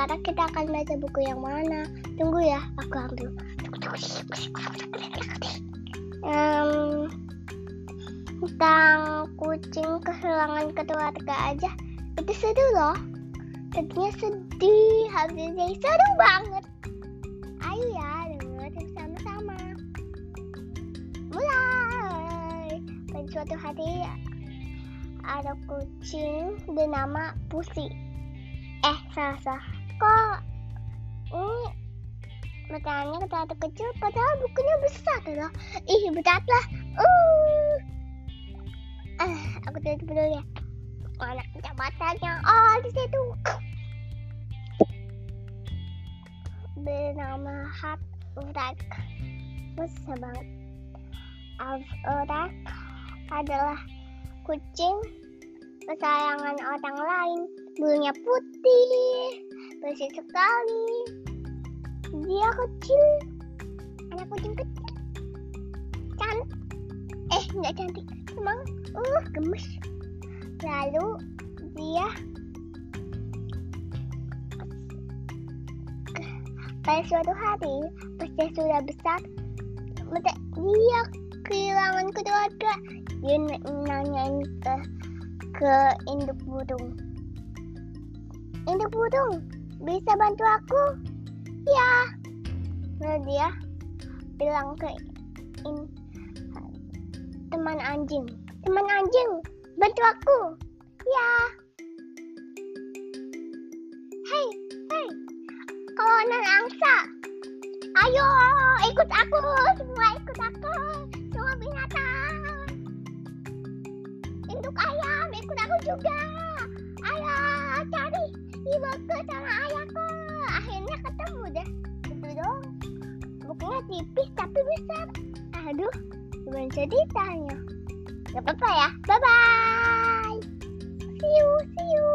sekarang kita akan baca buku yang mana? Tunggu ya, aku ambil. Um, tentang kucing kehilangan keluarga aja. Itu seru loh. Tadinya sedih habis jadi seru banget. Ayo ya dengar sama-sama. Mulai. Pada suatu hari ada kucing bernama Pusi eh salah salah kok. Ini matanya kata kecil padahal bukunya besar loh. Ih berat lah. Uh. Ah aku tutup dulu ya. Mana jabatannya oh di situ. Bernama Hat Urak. Susah banget. Alf Urak adalah kucing kesayangan orang lain. Bulunya putih bersih sekali. Dia kecil. Anak kucing kecil. Cantik eh nggak cantik. Emang uh gemes. Lalu dia pada suatu hari pas dia sudah besar. Dia kehilangan keluarga. Dia nanyain ke ke induk burung induk burung bisa bantu aku? Ya. Lalu dia bilang ke in, teman anjing. Teman anjing bantu aku. Ya. Hei hei. Kawanan angsa. Ayo ikut aku. Semua ikut aku. Semua binatang. Induk ayam ikut aku juga Kayaknya tipis tapi besar. Aduh, gimana ceritanya? Gak apa-apa ya. Bye-bye. See you, see you.